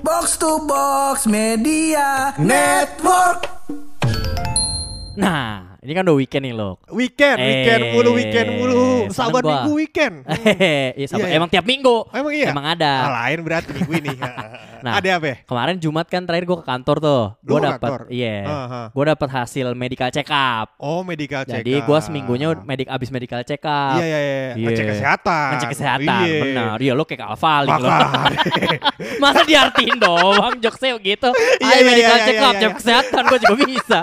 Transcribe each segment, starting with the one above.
Box to Box Media Network. Nah, ini kan udah weekend nih lo. Weekend, weekend Eh, mulu, weekend mulu. seneng Sahabat gua. minggu weekend. Hehehe, iya, sabar. Iya, iya. emang tiap minggu. Oh, emang iya? Emang ada. Ah, lain berarti minggu ini. Nah. ada apa? ya? Kemarin Jumat kan terakhir gue ke kantor tuh. Gue dapat, iya. Aha. Gue dapat hasil medical check up. Oh, medical check Jadi gue seminggunya medik abis medical check up. Iya, iya, iya. Iya. Ngecek kesehatan. Ngecek kesehatan, Iya. benar. Iya lo kayak Alfalik lo. Makanya. Masa diartiin doang jokesnya gitu. Iya, Ayo iya, medical iya, check iya, up, iya. cek kesehatan gue juga bisa.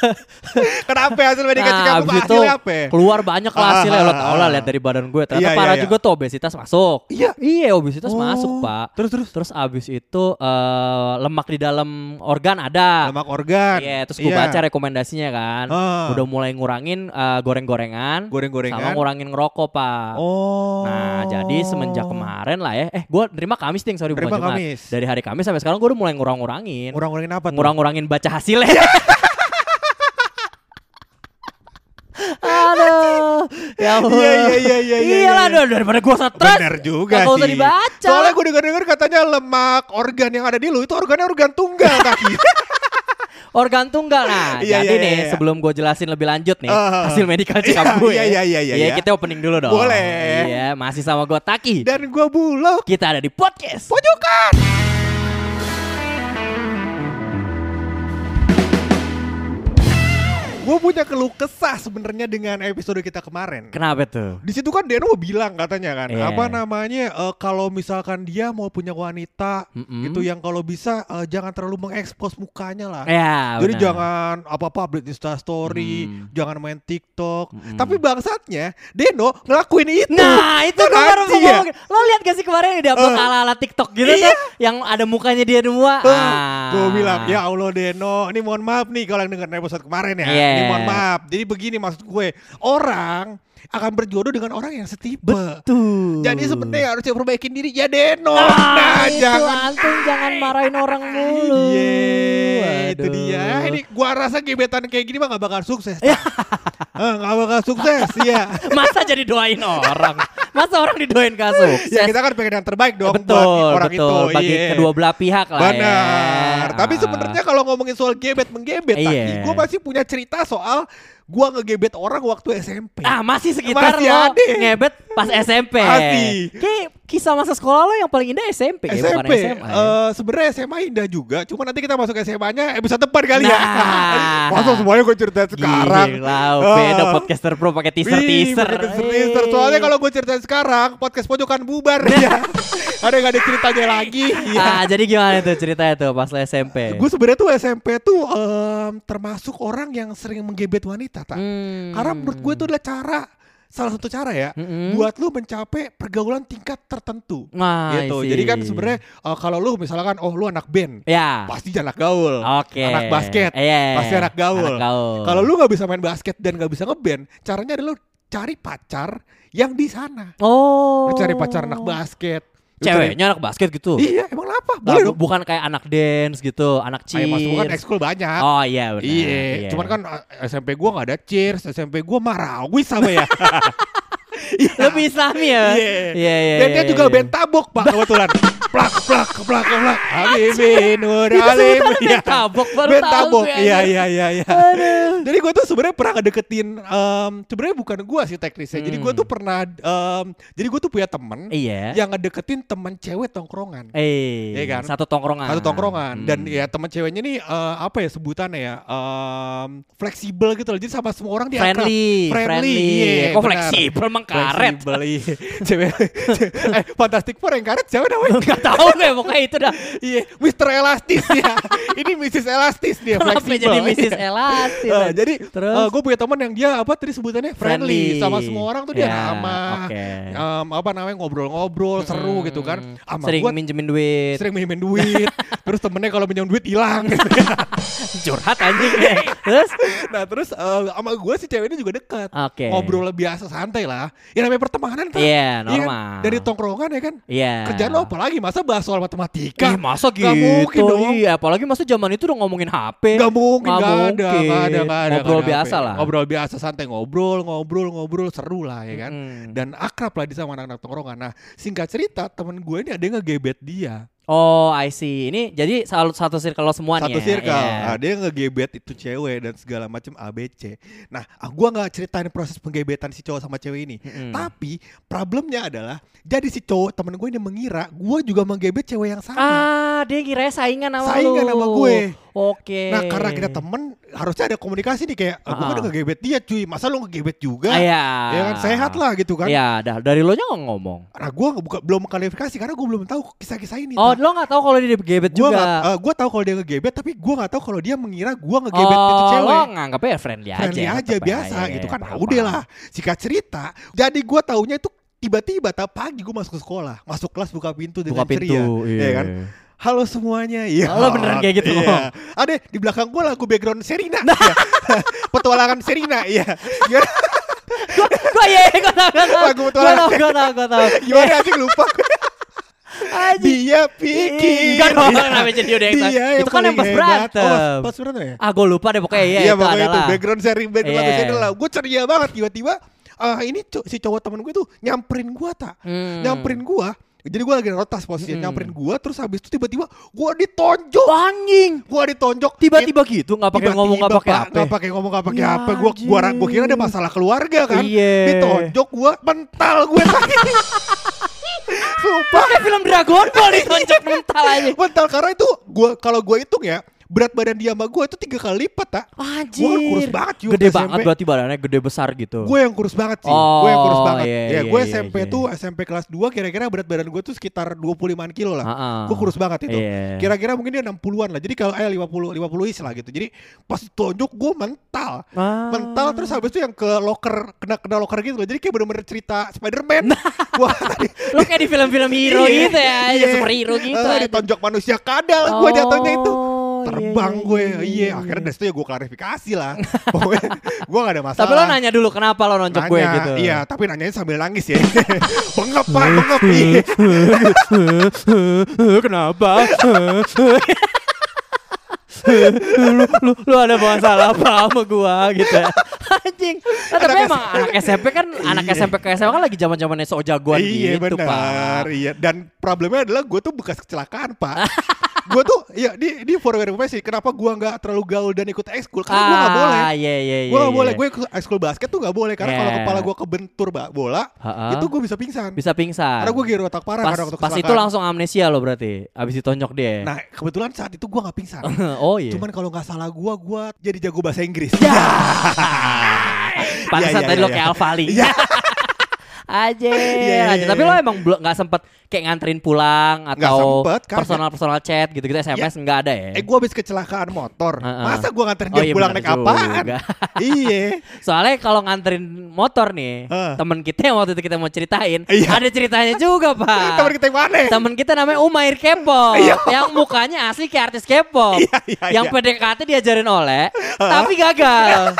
Kenapa hasil medical check up? Nah, itu apa? ya? keluar banyak lah hasilnya lo tau lah ah. lihat dari badan gue. Ternyata Iya, iya, parah iya. juga tuh obesitas masuk. Iya. Iya obesitas Oh. masuk pak. Terus, terus. Terus abis itu eh, lemak di dalam organ ada. Lemak organ. Iya, terus gue Iya. baca rekomendasinya kan. Ah. Udah mulai ngurangin eh, goreng-gorengan, sama Goreng-gorengan. ngurangin ngerokok pak. Oh. Nah, jadi semenjak kemarin lah ya. Eh, gue terima Kamis ting, sorry Terima bukan Jumat. Dari hari Kamis sampai sekarang gue udah mulai ngurang-ngurangin. Ngurang-ngurangin apa tuh? Ngurang-ngurangin baca hasilnya. Aduh, ya. Iya, iya, iya, iya, iya, Iya lah, iya. aduh, daripada gue stres. Bener juga Gak usah sih. dibaca. Soalnya gue denger-denger katanya lemak organ yang ada di lu itu organnya organ tunggal kaki. Organ tunggal nah. Iya, jadi iya, nih, iya, iya. sebelum gue jelasin lebih lanjut nih Ah. hasil medical check up Iya, gue. iya, iya, iya, iya, Iya, iya. kita opening dulu dong. Boleh. Iya, masih sama gue Taki. Dan gue bulog. Kita ada di podcast. Pojokan. Gue punya keluh kesah sebenarnya dengan episode kita kemarin. Kenapa tuh? Di situ kan Deno bilang katanya kan, Iya. apa namanya eh, kalau misalkan dia mau punya wanita Mm-mm. gitu yang kalau bisa eh, jangan terlalu mengekspos mukanya lah. Ya, Jadi benar. jangan apa-apa update Insta story, Hmm. jangan main TikTok. Mm-mm. Tapi bangsatnya Deno ngelakuin itu. Nah itu gue baru ya? Lo lihat gak sih kemarin yang diupload Eh. ala-ala TikTok gitu Iya. tuh Yang ada mukanya dia semua ah. Gue bilang ya Allah Deno, ini mohon maaf nih kalau yang dengerin episode kemarin ya. Iya. Ini mohon maaf. Jadi begini maksud gue, orang akan berjodoh dengan orang yang setipe. Tuh Jadi sebenarnya harus perbaikin diri ya Deno. ah, nah, itu jangan antum jangan marahin orang mulu Iya, itu dia. Ini gua rasa gebetan kayak gini mah gak bakal sukses. eh, gak bakal sukses, ya. Masa jadi doain orang Masa orang didoain gak sukses Ya kita kan pengen yang terbaik dong Betul, buat orang betul itu. Bagi Iya. kedua belah pihak lah Benar. ya. Tapi Ah. sebenarnya kalau ngomongin soal gebet menggebet. Taki, gue masih punya cerita soal gua ngegebet orang waktu SMP. Ah masih sekitar Masih lo ada. ngebet pas SMP Masih. Kayak kisah masa sekolah lo yang paling indah SMP, ya, bukan SMP, SMA ya? eh, sebenarnya SMA indah juga, cuma nanti kita masuk SMA-nya episode depan kali ya. Nah. Masa semuanya gue cerita sekarang. Gila, Ah. beda podcaster pro pakai teaser-teaser. teaser-teaser. Soalnya kalau gue ceritain sekarang, podcast pojokan bubar ya. Ada nggak ada ceritanya lagi? Ah, jadi gimana tuh ceritanya tuh pas SMP? Gue sebenarnya tuh SMP tuh em, termasuk orang yang sering menggebet wanita, tak? Hmm. Karena menurut gue itu adalah cara salah satu cara ya Mm-mm. buat lu mencapai pergaulan tingkat tertentu. Nah, gitu. I see. Jadi kan sebenarnya eh, kalau lu misalkan oh lu anak band, ya. pasti anak gaul. Oke. Anak basket, Iya. pasti anak gaul. Anak gaul. Kalau lu nggak bisa main basket dan nggak bisa ngeband, caranya adalah lu cari pacar yang di sana. Oh. Lu cari pacar anak basket. Ceweknya anak basket gitu. Iya, emang apa? Nah, Boleh dong. bukan kayak anak dance gitu, anak Ayo mas gua kan cheers. ekskul banyak. Oh iya benar. Iya, cuman kan eh, SMP gua nggak ada cheers, SMP gua marawis sama ya. lebih islami ya. Iya. Iya iya. Dan dia iya, juga iya. band tabok pak kebetulan. plak plak plak plak. Habibi Nur Alim. band tabok, baru tahu tabok. gue, Iya iya iya iya. Aduh. Jadi gue tuh sebenarnya pernah ngedeketin em, sebenarnya bukan gua sih teknisnya. Jadi gue Hmm. tuh pernah em, jadi gue tuh punya temen Iya. yang ngedeketin teman cewek tongkrongan. Eh, Iya kan? satu tongkrongan. Satu tongkrongan Hmm. dan ya teman ceweknya nih eh, apa ya sebutannya ya em, fleksibel gitu loh. Jadi sama semua orang dia akrab. friendly, Friendly, friendly. iya, Kok benar. fleksibel emang karet? Fleksibel, iya. cewek, eh Fantastic Four yang karet siapa namanya? Enggak tahu gue pokoknya itu dah. Iya, Mr. Elastis ya. Ini Mrs. Elastis dia Kenapa fleksibel. jadi Mrs. Elastis? Eh, jadi Terus? gue punya teman yang dia apa tadi sebutannya friendly, sama semua orang tuh dia Ya, ramah. Oke. Em, apa namanya ngobrol-ngobrol seru gitu kan. Sama Sering gua minjemin duit. sering minjemin duit. terus temennya kalau minjem duit hilang. Curhat anjing. Terus? nah terus eh, sama gue si cewek ini juga dekat. Oke. Ngobrol biasa santai lah. Ya namanya pertemanan kan. Iya, kan? normal. Dari tongkrongan ya kan. Iya. Kerjaan lo apa lagi masa bahas soal matematika? Ih, masa gitu? Gak mungkin dong. Iya, apalagi masa zaman itu udah ngomongin HP. Gak mungkin, gak, ada, mungkin. gak ada, gak ada. Ngobrol nggak ada biasa ya. lah. Ngobrol biasa, santai ngobrol, ngobrol, ngobrol, seru lah ya kan. Mm. Dan akrab lah di sama anak-anak tongkrongan. Nah singkat cerita temen gue ini ada yang ngegebet dia. Oh, I see. Ini jadi satu satu circle lo semua nih Satu ya. circle. Iya. Nah, dia ngegebet itu cewek dan segala macam ABC. Nah, ah, gua nggak ceritain proses penggebetan si cowok sama cewek ini. Mm-mm. Tapi problemnya adalah jadi si cowok temen gue ini mengira gua juga menggebet cewek yang sama. Ah, dia kira saingan sama Saingan lu. sama gue. Oke. Nah karena kita temen harusnya ada komunikasi nih kayak gue udah ngegebet dia cuy masa lu ngegebet juga Ah, Iya. ya kan sehat lah gitu kan Iya, dah dari lo nya nggak ngomong. nah gue buka, belum klarifikasi karena gue belum tahu kisah-kisah ini Oh, lo nggak tahu kalau dia gebet gue juga. gue tahu kalau dia ngegebet tapi gue nggak tahu kalau dia mengira gue ngegebet itu oh, cewek lo nganggapnya friendly, friendly aja. aja, tetep ya. biasa Iya, iya, gitu kan nah, udah lah sikat cerita jadi gue taunya itu tiba-tiba tak pagi gue masuk ke sekolah masuk kelas buka pintu dengan Buka pintu, ceria iya. ya kan Halo semuanya, iya. Oh, lo beneran kayak gitu Iya. Ada di belakang gue lagu background Serina, iya. petualangan Serina, iya. Gimana, Gue iya, gue tau, gue tau. Lagu petualangan. tau, gue tau, gue tau. gimana sih lupa? Anjing. Dia pikir. Enggak dong, Iya. kenapa jadi dia yang? Dia Itu kan yang pas berantem. Oh, pas, berantem ya? Ah, gue lupa deh pokoknya iya, Iya, itu pokoknya itu background seri background Iya. Serina lah. Gue ceria banget tiba-tiba. ah ini si cowok temen gue tuh nyamperin gue tak, Hmm. nyamperin gue. Jadi gue lagi rotas posisinya Mm-mm. nyamperin gue terus habis itu tiba-tiba gue ditonjok. Anjing. Gue ditonjok. Tiba-tiba gitu, nggak pakai ngomong, nggak pakai Pak, apa. nggak pakai ngomong nggak pakai Ya, apa gue gua gua kira ada masalah keluarga kan Iya. ditonjok gue mental gue sumpah Kayak film Dragon Ball ditonjok mental aja. mental karena itu gue kalau gue hitung ya berat badan dia sama gue itu tiga kali lipat tak Anjir. Gua kan kurus banget juga Gede SMP. banget berarti badannya gede besar gitu. gue yang kurus banget sih Oh, gue yang kurus banget iya, ya iya, gue iya, SMP iya. tuh SMP kelas 2 kira-kira berat badan gue tuh sekitar 25 kilo lah Heeh. gue kurus banget itu Iya. kira-kira mungkin dia 60-an lah jadi kalau eh 50 50 is lah gitu jadi pas tonjok gue mental Ah. mental terus habis itu yang ke locker kena kena locker gitu loh jadi kayak bener-bener cerita Spiderman wah tadi Lo kayak di film-film hero Iya, gitu ya, iya. superhero gitu. aja. ditonjok manusia kadal gue jatuhnya itu Oh, terbang iya, gue iya, iya, iya, akhirnya iya. dari situ ya gue klarifikasi lah pokoknya gue gak ada masalah Tapi lo nanya dulu kenapa lo nonjok gue gitu. iya tapi nanyanya sambil nangis ya bengep pak bengep iya. Kenapa? lu, lu, lu ada masalah apa sama gua gitu ya. Anjing. Nah, tapi Anak emang anak SMP kan anak Iya. SMP ke SMA kan lagi zaman-zamannya sok jagoan iya gitu, benar Pak. iya dan problemnya adalah gue tuh bekas kecelakaan pak gue tuh ya di di for your information kenapa gue nggak terlalu gaul dan ikut ekskul karena gue nggak boleh Ah, iya iya iya. gue nggak iya. boleh gue ikut ekskul basket tuh nggak boleh karena kalau Yeah. kepala gue kebentur bola Ha-ha. itu gue bisa pingsan bisa pingsan. karena gue giro otak parah pas, karena waktu pas itu langsung amnesia lo berarti. Abis ditonjok dia. nah kebetulan saat itu gue nggak pingsan oh iya. cuman kalau nggak salah gue gue jadi jago bahasa Inggris Ya. Iya, Pantesan iya, tadi iya, lo iya. kayak Alfali. Iya. Aja. iya, aja. iya, Tapi iya. lo emang belum nggak sempet kayak nganterin pulang atau sempet, personal personal chat gitu-gitu SMS nggak ada ya? eh gue habis kecelakaan motor Heeh. masa gue nganterin Oh dia iya, pulang naik apaan iya Soalnya kalau nganterin motor nih, Heeh. temen kita yang waktu itu kita mau ceritain, Iya. ada ceritanya juga pak. temen kita yang mana Temen kita namanya Umair Kepo Iya. Yang mukanya asli kayak artis Kepo Iya, iya, Yang iya. PDKT diajarin oleh Tapi gagal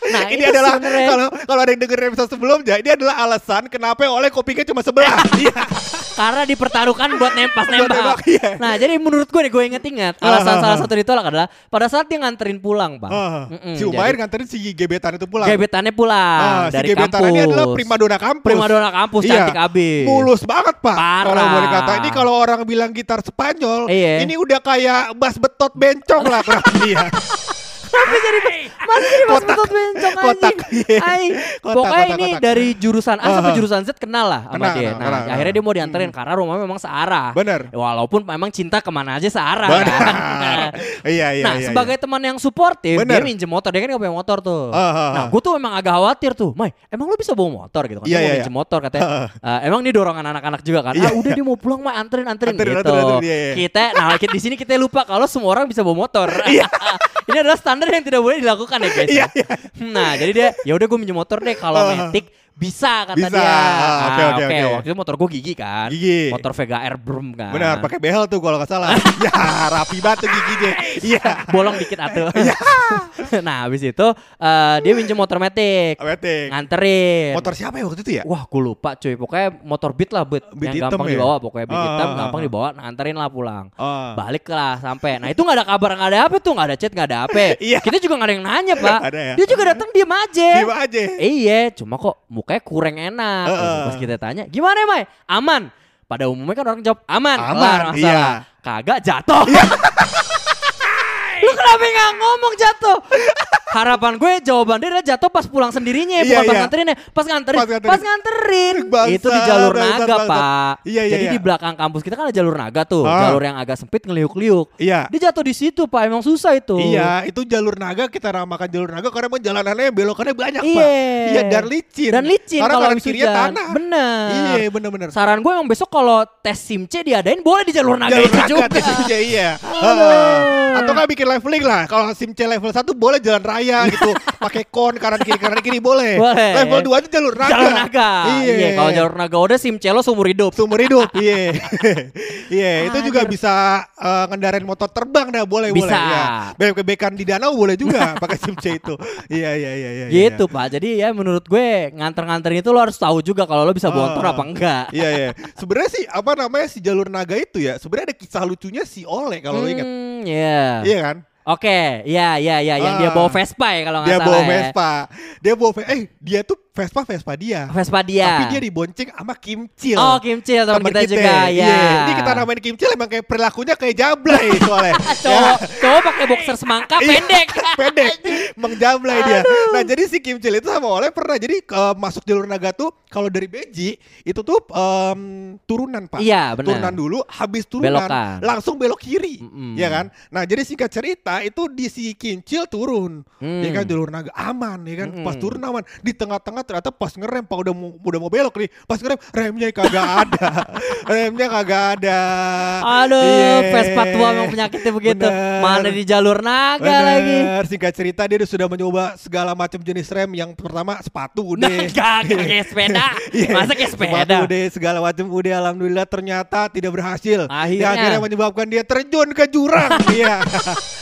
Nah ini adalah kalau kalau ada yang denger episode sebelumnya ini adalah alasan kenapa oleh kopinya cuma sebelah iya Karena dipertaruhkan buat nempas nembak, nembak. iya. Nah, jadi menurut gue nih gue inget-inget alasan salah satu ditolak adalah pada saat dia nganterin pulang, Bang. Ah, Mm-mm, si jadi Umair nganterin si gebetan itu pulang Gebetannya pulang si dari gebetan kampus. ini adalah primadona kampus Primadona kampus Iya. cantik abis. mulus banget pak Parah. kalau boleh kata ini kalau orang bilang gitar Spanyol Iya. ini udah kayak bass betot bencong lah kurang dia Tapi jadi masih jadi mas betot bencong. Kotak, iya. Kotak, pokoknya kotak, ini kotak. dari jurusan A sampai jurusan Z kenal lah sama Kenal, dia. kenal, Nah, kenal, kenal. akhirnya dia mau dianterin karena rumahnya memang searah. Bener. Walaupun memang cinta ke mana aja searah benar kan. iya iya nah, iya, sebagai teman yang suportif, Bener. dia minjem motor. Dia kan gak punya motor tuh. Ah, ah, nah, ah. gue tuh emang agak khawatir tuh. Mai, emang lu bisa bawa motor gitu kan? Iya, Dia mau iya, minjem iya. motor katanya. "Eh, emang ini dorongan anak-anak juga kan? Iya, ah, udah dia mau pulang, Mai, anterin, anterin, Anterin, gitu. anterin, anterin, iya, iya. Kita, nah kita di sini kita lupa kalau semua orang bisa bawa motor. ini adalah standar yang tidak boleh dilakukan ya guys. Iya, ya. Nah, jadi dia ya udah gue minjem motor deh kalau metik bisa kata Bisa. dia. Ah, oke, Ah, oke, oke. Waktu itu motor gue gigi kan. Gigi. Motor Vega Air Brum kan. benar pakai behel tuh kalau nggak salah ya rapi banget tuh giginya iya bolong dikit atuh. nah, habis itu eh, dia minjem motor metik, Weting. nganterin. motor siapa ya waktu itu ya Wah, gue lupa cuy. Pokoknya motor beat lah, beat. Beat yang gampang ya? dibawa, pokoknya beat Ah, hitam, ah, gampang dibawa, nganterin lah pulang. Ah. Balik lah sampai. Nah, itu nggak ada kabar, nggak ada apa tuh, nggak ada chat, nggak ada apa. Iya. Kita juga nggak ada yang nanya, Pak. Ada ya? Dia juga datang diem aja. Diem aja Iya, cuma kok mukanya kurang enak. Heeh. Pas kita tanya, gimana Mai? Aman. pada umumnya kan orang jawab aman. Aman, iya. Kagak jatuh. Lu kenapa nggak ngomong jatuh? Harapan gue jawaban dia adalah jatuh pas pulang sendirinya, Iya, bukan pas iya. nganterin ya. Pas nganterin, Pas pas nganterin. nganterin. Bangsat, Itu di jalur naga. Pak. Iya, iya, Jadi iya. di belakang kampus kita kan ada jalur naga tuh, Ah. jalur yang agak sempit ngeliuk-liuk. Iya. Dia jatuh di situ, Pak. Emang susah itu. Iya, itu jalur naga kita namakan jalur naga karena emang jalanannya belokannya banyak, Pak. Iya. Iya, dan licin. Dan licin Karena kalau kirinya tanah. Bener. Iya, bener-bener. Saran gue emang besok kalau tes SIM C diadain boleh di jalur naga Jalur itu naga juga. iya. Aduh. Heeh. Atau nggak bikin leveling lah. Kalau SIM C level 1 boleh jalan raya gitu. Pakai kon kanan kiri kanan kiri boleh. Boleh. Level 2 aja jalur naga. Jalur naga. Iya. kalau jalur naga udah SIM C lo seumur hidup. Seumur hidup, iya. Iya, itu juga bisa eh, ngendarain motor terbang dah, boleh Bisa. boleh. Ya. Bebek-bebekan di danau boleh juga pakai SIM C itu. Iya, iya, iya, iya. Gitu Pak. Jadi ya menurut gue nganter-nganterin itu lo harus tahu juga kalau lo bisa bontor Ah. apa enggak. Iya, iya. Sebenarnya sih apa namanya si jalur naga itu ya, sebenarnya ada kisah lucunya si Ole kalau lo ingat. Hmm, Iya. Iya kan? Oke, ya ya ya yang dia Ah. bawa Vespa ya kalau nggak Dia salah. bawa ya. Vespa. Dia bawa Ve- eh dia tuh Vespa Vespa dia. Vespa dia. Tapi dia dibonceng sama Kim Cil. Oh, Kim Cil teman Temen kita, juga ya. Iya. Ini kita namain Kim Cil emang kayak perilakunya kayak jablay soalnya. cowok cowok pakai boxer semangka Iya, pendek. pendek mengjablay dia nah jadi si Kim Chil itu sama Oleh pernah jadi eh, masuk jalur naga tuh kalau dari Beji itu tuh em, turunan pak Iya, benar. turunan dulu habis turunan Belokan. langsung belok kiri Mm-mm. ya kan nah jadi singkat cerita itu di si Kim Chil turun Hmm. ya kan jalur naga aman ya kan pas Mm-mm. turun aman di tengah-tengah ternyata pas ngerem pak udah mau udah mau belok nih pas ngerem remnya kagak ada remnya kagak ada Aduh, Iya. Vespa tua memang penyakitnya begitu. Bener. Mana di jalur naga lagi. Bener, singkat cerita dia sudah mencoba segala macam jenis rem yang pertama sepatu Nah, udah. enggak kayak sepeda. Iya, Masa kayak Sepatu sepeda? udah segala macam udah alhamdulillah ternyata tidak berhasil. Akhirnya. Akhirnya menyebabkan dia terjun ke jurang. Iya.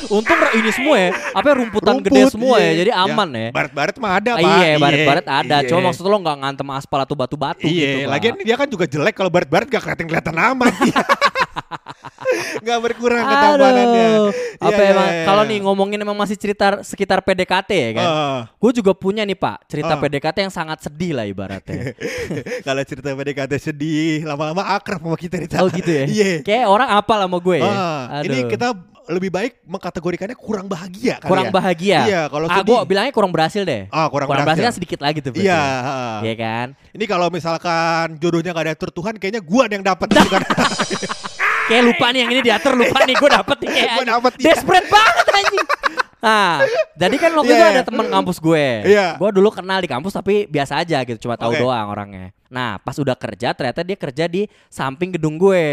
Untung ini semua ya, apa ya, rumputan gede Rumput, semua iya. ya, jadi aman ya. Baret-baret mah ada, Ah, Pak. iya, baret-baret ada. Iya. Cuma maksud lo nggak ngantem aspal atau batu-batu Iya, gitu. Pak. lagian dia kan juga jelek kalau baret-baret gak kelihatan-kelihatan amat. gak berkurang ketampanannya. Iya, apa iya, emang iya, kalau iya. nih ngomongin emang masih cerita sekitar PDKT ya kan? Ah. Gue juga punya nih Pak cerita Ah. PDKT yang sangat sedih lah ibaratnya. kalau cerita PDKT sedih, lama-lama akrab sama kita sana. oh gitu ya? Iya. Kayak orang apa sama gue ya? Ini Aduh. kita lebih baik mengkategorikannya kurang bahagia kali kurang ya. bahagia. Iya, kalau ah, sedih. gue bilangnya kurang berhasil deh. Ah, kurang berhasil. berhasil. kan sedikit lagi tuh. berarti. Iya, ah. Iya kan? Ini kalau misalkan jodohnya gak diatur Tuhan, kayaknya gua yang dapat bukan. Kayak lupa nih yang ini diatur lupa nih gue dapet nih kayak Gua dapet, iya. Desperate banget anjing. Nah, jadi kan waktu Iya, itu iya. ada teman kampus gue. Iya. Gue dulu kenal di kampus tapi biasa aja gitu, cuma tahu Oke. doang orangnya. Nah, pas udah kerja ternyata dia kerja di samping gedung gue.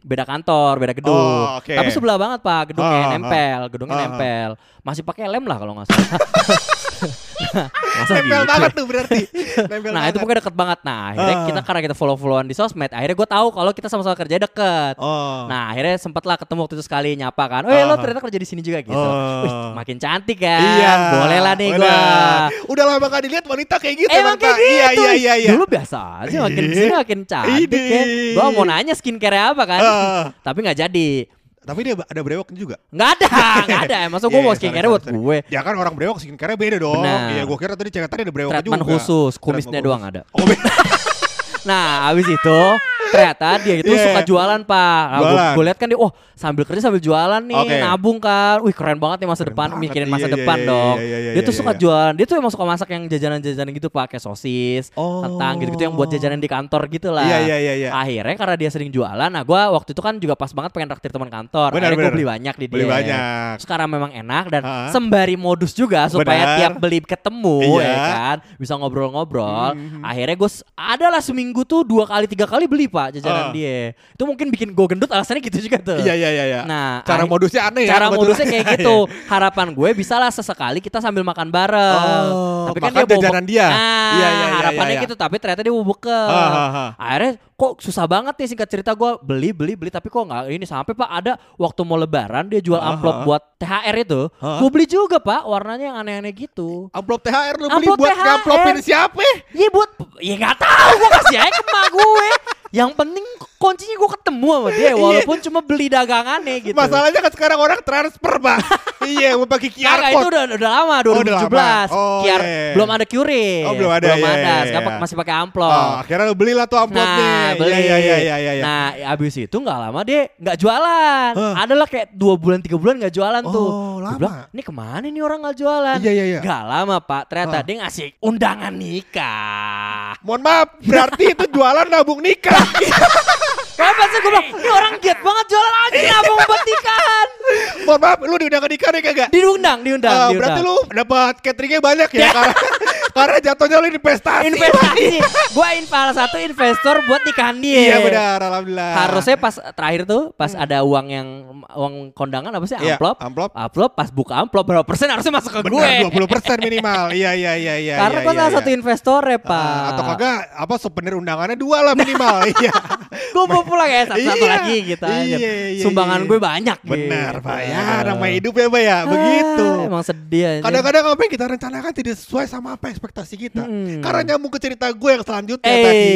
Beda kantor, beda gedung. Oh, oke. Tapi sebelah banget, Pak. Gedungnya ah. nempel, gedungnya Ah, ah. nempel. Masih pakai lem lah kalau nggak salah. Masa Nempel gitu? banget tuh berarti. Nempel Nah itu banget. pokoknya deket banget Nah akhirnya Ah. kita karena kita follow-followan di sosmed Akhirnya gue tahu kalau kita sama-sama kerja deket Oh. Nah akhirnya sempet lah ketemu waktu itu sekali nyapa kan Oh ya lo Ah. ternyata kerja di sini juga gitu Oh. Wih makin cantik kan Iya. Boleh lah nih gue. Udah lama gak dilihat wanita kayak gitu Emang kayak Pak. gitu Iya, iya, iya, iya. Dulu biasa aja makin Ih. ke sini makin cantik ya Gue mau nanya skincare apa kan Ah. Tapi gak jadi Tapi dia ada brewoknya juga. Nggak ada Nggak ada Masa gue Iya, mau skincare buat gue Ya kan orang brewok skincare beda dong. Iya, gua kira tadi cewek tadi ada brewoknya juga. Treatment khusus Kumisnya doang ada Oh. Nah, abis itu ternyata dia itu Iya. suka jualan, Pak. Nah, Jualan. gue lihat kan dia, oh sambil kerja sambil jualan nih, Oke. nabung kan. Wih keren banget nih masa Keren depan, banget. mikirin Iya, masa iya, depan iya, dong. iya, iya, dia iya, tuh suka iya. jualan, dia tuh emang suka masak yang jajanan-jajanan gitu, Pak, kayak sosis, Oh. kentang gitu-gitu yang buat jajanan di kantor gitu lah. Iya, iya, iya, iya. Akhirnya karena dia sering jualan, nah gue waktu itu kan juga pas banget pengen traktir teman kantor. Benar, Akhirnya gue beli banyak di dia. Beli banyak. Sekarang memang enak dan Ha? sembari modus juga supaya Benar. tiap beli ketemu Iya. ya kan, bisa ngobrol-ngobrol. Mhm. Akhirnya gue adalah seminggu tuh dua kali tiga kali beli pak jajanan Ah. dia. Itu mungkin bikin gue gendut alasannya gitu juga tuh. Iya, iya, iya, iya. Nah, cara modusnya aneh ya. Cara modusnya kayak gitu. Harapan gue bisa lah sesekali kita sambil makan bareng. Oh, tapi kan dia jajanan dia. Nah, Iya, iya, iya, harapannya iya, iya. gitu. Tapi ternyata dia mau buka. Ah, ah. Akhirnya kok susah banget nih singkat cerita gue beli beli beli tapi kok nggak ini sampai pak ada waktu mau lebaran dia jual amplop ah. buat THR itu. Ah. Gue beli juga pak warnanya yang aneh-aneh gitu. Amplop THR lu beli Amplop buat THR. ngamplopin siapa? Iya buat ya nggak tahu gue kasih aja ke gue. Yang penting kuncinya gue ketemu sama dia walaupun cuma beli dagangannya gitu. Masalahnya kan sekarang orang transfer, Pak. iya, mau pakai QR Kagak itu code. udah udah lama Oh, udah 2017. lama. Oh, QR iya. belum ada QRIS. Oh, belum ada, Belum iya, ada. iya, Sekarang iya. masih pakai amplop. Oh, akhirnya lu belilah tuh amplopnya. Nah, beli. Iya, iya, iya, iya, iya. Nah, abis itu nggak lama dia nggak jualan. Hah. Adalah kayak dua bulan tiga bulan nggak jualan tuh. Oh, Gua lama. bilang, ini ke mana nih orang nggak jualan? Iya, iya, iya. Gak lama pak. Ternyata Hah. dia ngasih undangan nikah. Mohon maaf, berarti itu jualan nabung nikah. Kenapa sih gue bilang, ini orang giat banget jualan lagi nabung buat nikahan. Mohon maaf, lu diundang ke nikah nih kagak? Diundang, diundang, Eh, diundang. berarti lu dapat cateringnya banyak ya? karena, karena jatuhnya lu investasi. investasi. gue salah satu investor buat nikahan dia. Iya benar, alhamdulillah. Harusnya pas terakhir tuh pas ada uang yang uang kondangan apa sih Iya, amplop? amplop. Amplop pas buka amplop berapa persen harusnya masuk ke gue. Benar, 20% minimal. Iya, iya, iya, iya. Karena iya, gue iya, salah iya. satu investor ya pak. Atau kagak apa souvenir undangannya dua lah minimal. Iya. gue mau pulang ya satu-satu Iya, lagi gitu aja. iya, iya, Sumbangan iya. gue banyak. Benar, gitu. Pak. Ya, nama hidup ya, Pak ya. Begitu. Ah, Emang sedih aja. Kadang-kadang apa yang kita rencanakan tidak sesuai sama apa ekspektasi kita. Hmm. Karena nyambung ke cerita gue yang selanjutnya Eh, tadi.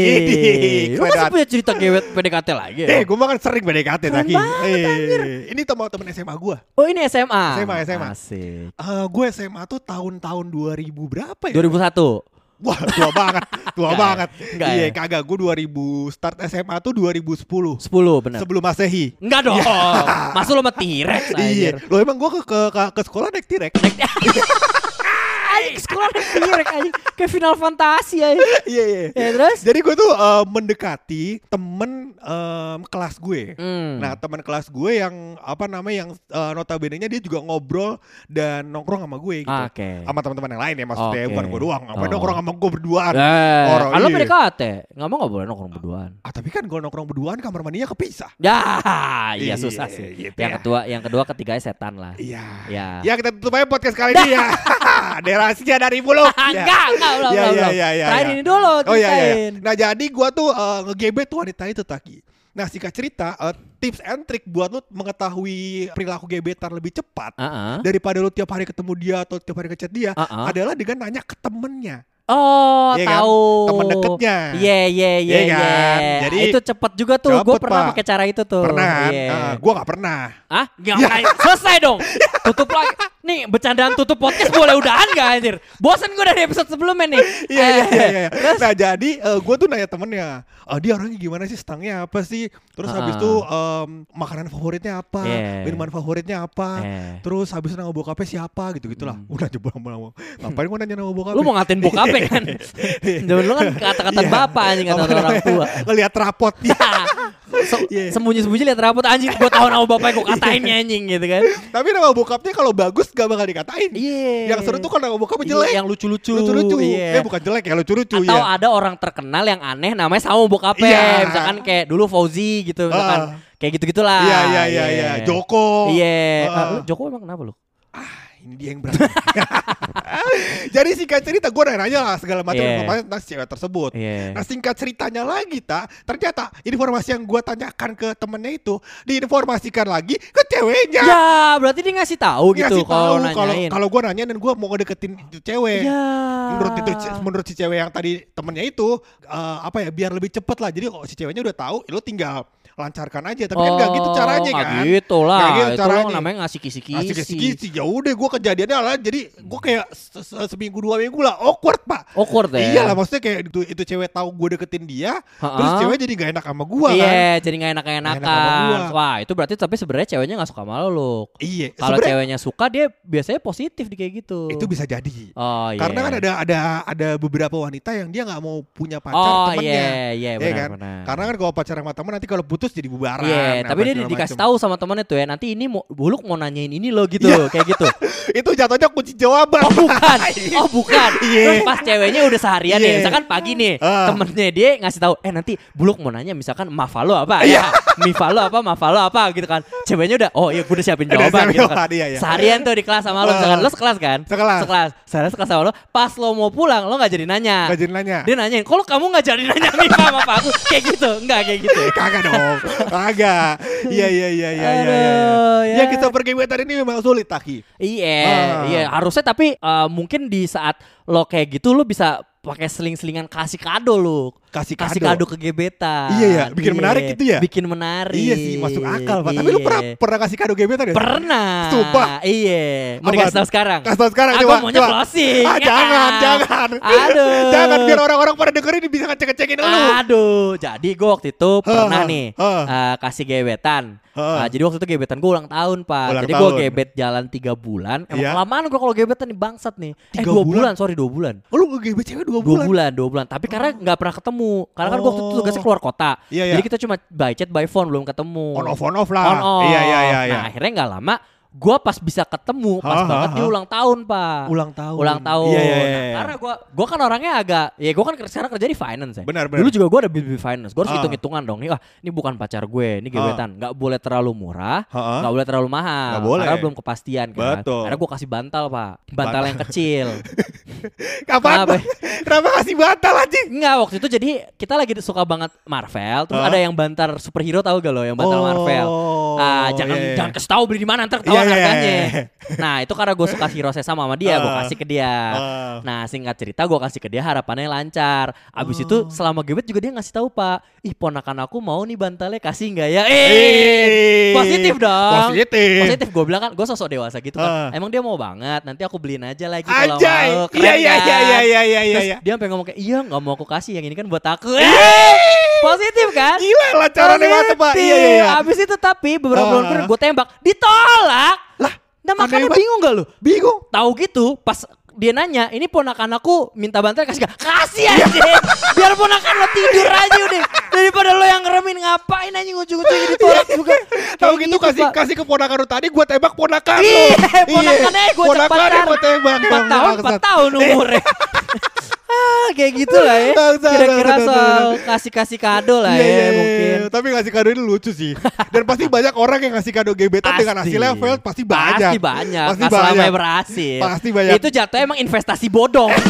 lu Keren masih punya cerita gewet PDKT lagi? ya? Eh, gue mah kan sering PDKT banget, Eh, ini teman teman SMA gue. Oh ini SMA. SMA, SMA. Asik. Eh, gue SMA tuh tahun-tahun 2000 berapa ya? 2001. Wah, tua banget, tua Enggak ya? banget. Enggak iya, ya? kagak. Gue 2000 start SMA tuh 2010. 10 benar. Sebelum Masehi. Enggak dong. Masa lu sama T-Rex Iya. Lo emang gue ke, ke, ke, sekolah naik tirek. Anjing sekolah T-Rex anjing. Kayak final fantasi anjing. Iya, iya. Ya terus? Jadi gue tuh eh, mendekati temen em, kelas gue. Hmm. Nah teman kelas gue yang apa namanya yang uh, notabene-nya dia juga ngobrol dan nongkrong sama gue gitu. Ah, Oke. Sama teman-teman yang lain ya maksudnya Oke. bukan gue doang. Apa Oh. nongkrong sama gue berduaan. Eh, Orang, kalau iya. PDKT, nggak mau nggak boleh nongkrong berduaan. Ah tapi kan gue nongkrong berduaan kamar mandinya kepisah. Ya, iya Iya, susah sih. gitu yang ya. kedua, yang kedua, ketiganya setan lah. Iya. Ya. Ya kita tutup aja podcast kali ini ya. Derasinya dari mulut. Ya. enggak, enggak, belum, Ya, belum, ya, ya, ya, Terakhir ya. ini dulu, Oh iya, iya. Nah jadi gue tuh uh, ngegebet tuh wanita itu Taki. Nah singkat cerita uh, tips and trick buat lu mengetahui perilaku gebetan lebih cepat Ah, ah. daripada lu tiap hari ketemu dia atau tiap hari ngechat dia Ah, ah. adalah dengan nanya ke temennya. Oh, Iya kan? tahu. Temen deketnya. Iya, iya, iya, Iya iya. kan? Jadi- itu cepet juga tuh. Gue pernah Pak. pakai cara itu tuh. Pernah? Iya. Uh, gue gak pernah. Ah, ngapain? Selesai dong. Tutup lagi. Nih, bercandaan tutup podcast boleh udahan gak anjir? Bosan gue dari episode sebelumnya nih. Iya iya Eh, iya. iya. Terus? Nah jadi gue tuh nanya temennya, "Ah, dia orangnya gimana sih, stangnya apa sih? Terus habis Ah. itu em, makanan favoritnya apa? Iya. Minuman favoritnya apa? Eh. Terus habis nama bokapnya siapa gitu gitulah. Udah coba nama Ngapain gue nanya nama bokapnya? Lu mau ngatain bokap ya kan? Zaman dulu kan kata-kata Iya. bapak anjing kata orang tua. Ngeliat rapotnya. Se- Iya. Sembunyi-sembunyi lihat rapot anjing gue tahu nama bapaknya gue katain nih, anjing gitu kan. Tapi nama bokapnya kalau bagus gak bakal dikatain. Iya. Yang seru tuh kalau nama bokapnya Iya, jelek. yang lucu-lucu. lucu-lucu. Iya. Eh bukan jelek ya, lucu-lucu Atau ya. ada orang terkenal yang aneh namanya sama bokapnya. Iya. Misalkan kayak dulu Fauzi gitu misalkan. Ah. Kayak gitu-gitulah. Iya iya iya iya. Joko. Iya. Ah. Ah, lu Joko emang kenapa lu? Ini dia yang berat. Jadi singkat cerita gue nanya lah segala macam Iya. informasi tentang cewek tersebut. Iya. Nah singkat ceritanya lagi tak ternyata informasi yang gue tanyakan ke temennya itu diinformasikan lagi ke ceweknya. Ya, berarti dia ngasih tahu gitu kalau kalau kalau gue nanya dan gue mau ngedeketin itu cewek. Ya. Menurut itu menurut si cewek yang tadi temennya itu eh, apa ya biar lebih cepet lah. Jadi kalau si ceweknya udah tahu, lu tinggal lancarkan aja. Tapi kan gak gitu caranya nggak kan. gitu lah. Nggak gitu itu caranya. namanya ngasih kisi-kisi. Asik kisi Ya udah gue kejadiannya lah jadi gue kayak se- se- seminggu dua minggu lah awkward pak. Awkward ya. Iya lah maksudnya kayak itu itu cewek tahu gue deketin dia, Ha-ha. terus cewek jadi gak enak sama gue Iya, kan. jadi Nggak enak sama enak-enakan. gua. Wah, itu berarti tapi sebenarnya ceweknya nggak suka sama lo. Iya. Kalau ceweknya suka dia biasanya positif di kayak gitu. itu bisa jadi. Oh iya. Karena kan ada ada ada beberapa wanita yang dia nggak mau punya pacar Oh temennya. iya, iya Iya benar kan? benar. Karena kan kalau pacaran sama temen nanti kalau putus jadi bubaran. Iya, apa tapi dia dikasih tahu sama temennya tuh ya. Nanti ini mau buluk mau nanyain ini loh gitu, Iya. kayak gitu. itu jatuhnya kunci jawaban. Oh bukan, oh bukan. Iya. Terus pas ceweknya udah seharian Iya. nih, misalkan pagi nih, Ah. temennya dia ngasih tahu, eh nanti buluk mau nanya misalkan mafalo apa, Iya. ya, mifalo apa, mafalo apa gitu kan. Ceweknya udah, oh iya gue udah siapin jawaban gitu kan. iya, iya. Seharian tuh di kelas sama lo, Ah. misalkan lo sekelas kan? Sekelas. Sekelas. Seharian sekelas sama lo, pas lo mau pulang lo nggak jadi nanya. Gak jadi nanya. Dia nanyain, kalau kamu nggak jadi nanya Mifa sama aku kayak gitu, enggak kayak gitu. Kagak dong. Kagak. Iya iya iya iya iya. iya. Ya ya. kita pergebetan ini memang sulit Taki. Iya, Ah. iya harusnya tapi eh, mungkin di saat lo kayak gitu lo bisa pakai seling-selingan kasih kado lo. Kasih kasih kado. kado ke gebetan. Iya ya, bikin menarik itu ya? Bikin menarik. Iya sih masuk akal Pak. Tapi lu pernah Iya. pernah kasih kado gebetan ya? Pernah. Sumpah. Iya. Mau Apaan? dikasih tahu sekarang? Kasih tau sekarang Aku coba. maunya coba. closing. Ah, jangan, jangan. Aduh. jangan biar orang-orang pada dengerin bisa ngecek-ngecekin lu. Aduh, jadi gue waktu itu pernah nih Hah. eh, kasih gebetan. Eh, jadi waktu itu gebetan gue ulang tahun pak. Ulang jadi gue gebet jalan tiga bulan. Emang Iya. kelamaan gue kalau gebetan nih bangsat nih. eh Tiga dua bulan? bulan? sorry dua bulan. Oh, lu ngegebet cewek 2 Dua bulan. bulan, dua bulan. Tapi karena nggak pernah ketemu. Karena kan gue waktu itu tugasnya keluar kota. Iya, iya. Jadi kita cuma by chat, by phone, belum ketemu. On off on off lah. On off. Iya iya iya iya. Nah akhirnya nggak lama, gue pas bisa ketemu, pas Ha, banget ha. dia ulang tahun pak. Ulang tahun. Ulang tahun. Iya iya iya. Nah, karena gue, gue kan orangnya agak, ya gue kan sekarang kerja di finance ya. Benar, benar. Dulu juga gue ada di finance, gue harus Ah. hitung-hitungan dong. Nih, wah ini bukan pacar gue, ini gebetan. Nggak boleh terlalu murah, nggak boleh terlalu mahal. Nggak boleh. Karena belum kepastian kan. Betul. Karena gue kasih bantal pak, bantal yang kecil. Kapan? Kenapa? Kenapa kasih bantal anjing? Enggak, waktu itu jadi kita lagi suka banget Marvel, terus ada yang bantal superhero tahu gak lo yang bantal Oh, Marvel. Ah, jangan iya, iya. jangan kasih tahu beli di mana ntar Iya, iya, harganya. iya. Nah, itu karena gue suka hero sama sama dia, gue Ah. kasih ke dia. Ah. Nah, singkat cerita gue kasih ke dia harapannya lancar. Abis Oh. itu selama gebet juga dia ngasih tahu Pak, ih ponakan aku mau nih bantalnya kasih nggak ya? Eh, positif dong. Positif. Positif gue bilang kan gue sosok dewasa gitu kan. Ah. Emang dia mau banget. Nanti aku beliin aja lagi kalau mau. Keren Iya iya iya iya iya iya iya. Terus iya. dia sampai ngomong kayak iya nggak mau aku kasih yang ini kan buat aku. Eh, positif kan? Gila lancarannya mantep Pak. Iya iya iya. Abis itu tapi beberapa bulan kemudian gue tembak, ditolak. Lah, Nah makanya bingung gak lu? Bingung. Tahu gitu pas dia nanya, ini ponakan aku minta bantuan kasih gak? Kasih Iya. aja. Biar ponakan lo tidur aja udah. Daripada lo yang ngeremin ngapain anjing ujung-ujungnya ditolak juga. Tahu Kayak gitu kasih Pak. kasih ke ponakan lu tadi gua tembak ponakan lu. Iya, ponakannya gue Ponakannya cepetan. gua tembak. Empat Emang tahun, bangsat. empat tahun umurnya. ah, kayak gitu lah ya. Kira-kira soal kasih-kasih kado lah Iya, ya iya, iya. mungkin. Tapi ngasih kado ini lucu sih. Dan pasti banyak orang yang ngasih kado gebetan dengan Pasti. hasilnya failed pasti banyak. Pasti banyak. Pasti selamanya banyak. berhasil. Pasti banyak. Itu jatuhnya emang investasi bodong.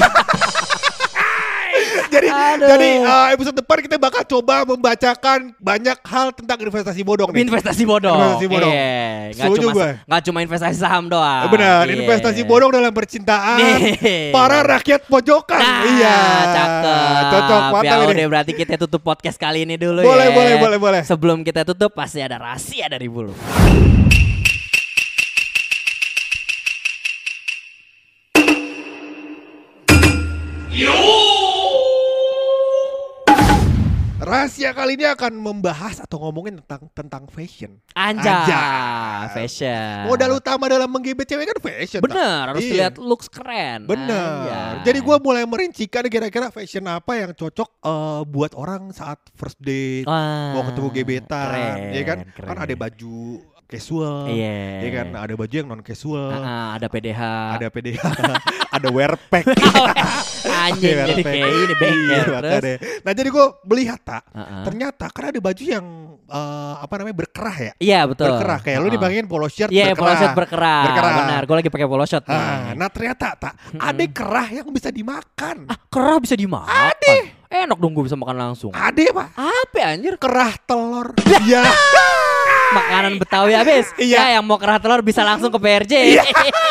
jadi Aduh. jadi uh, episode depan kita bakal coba membacakan banyak hal tentang investasi bodong nih. investasi bodong. Investasi bodong. Iya, nggak Setuju cuma gue. nggak cuma investasi saham doang. Benar, Iya. investasi bodong dalam percintaan Nih. para rakyat pojokan. Nah, iya. cakep. Cocok, mantap ya ini. udah berarti kita tutup podcast kali ini dulu Boleh, ya. boleh, boleh, boleh. Sebelum kita tutup pasti ada rahasia dari bulu. Rahasia kali ini akan membahas atau ngomongin tentang tentang fashion. Anjay, Anjay. fashion. Modal utama dalam menggebet cewek kan fashion. tak? Bener, harus Iya. lihat looks keren. Bener. Anjay. Jadi gue mulai merincikan kira-kira fashion apa yang cocok eh, buat orang saat first date, Wah, mau ketemu gebetan, keren, ya kan? keren. Kan ada baju casual, Iya. ya kan? Ada baju yang non casual, Ah, ada PDH. ada PDH, ada wear pack. Anjing Wear jadi pack. kayak ini bengkel. Iya, Terus, makanya. Nah jadi gue melihat tak, Ah, ah. ternyata kan ada baju yang eh, apa namanya berkerah ya, Iya betul. berkerah. Kayak lu Ah. dibangin polo shirt Iya, berkerah. polo shirt berkerah. Berkerah. Benar, gue lagi pakai polo shirt. nih. Ah, nah ternyata tak ada kerah yang bisa dimakan. Ah, kerah bisa dimakan. Ade. Enak dong gue bisa makan langsung. Ada pak, Apa anjir? kerah telur. Iya. Makanan Betawi habis. Iya. Ya yang mau kerah telur bisa langsung ke PRJ.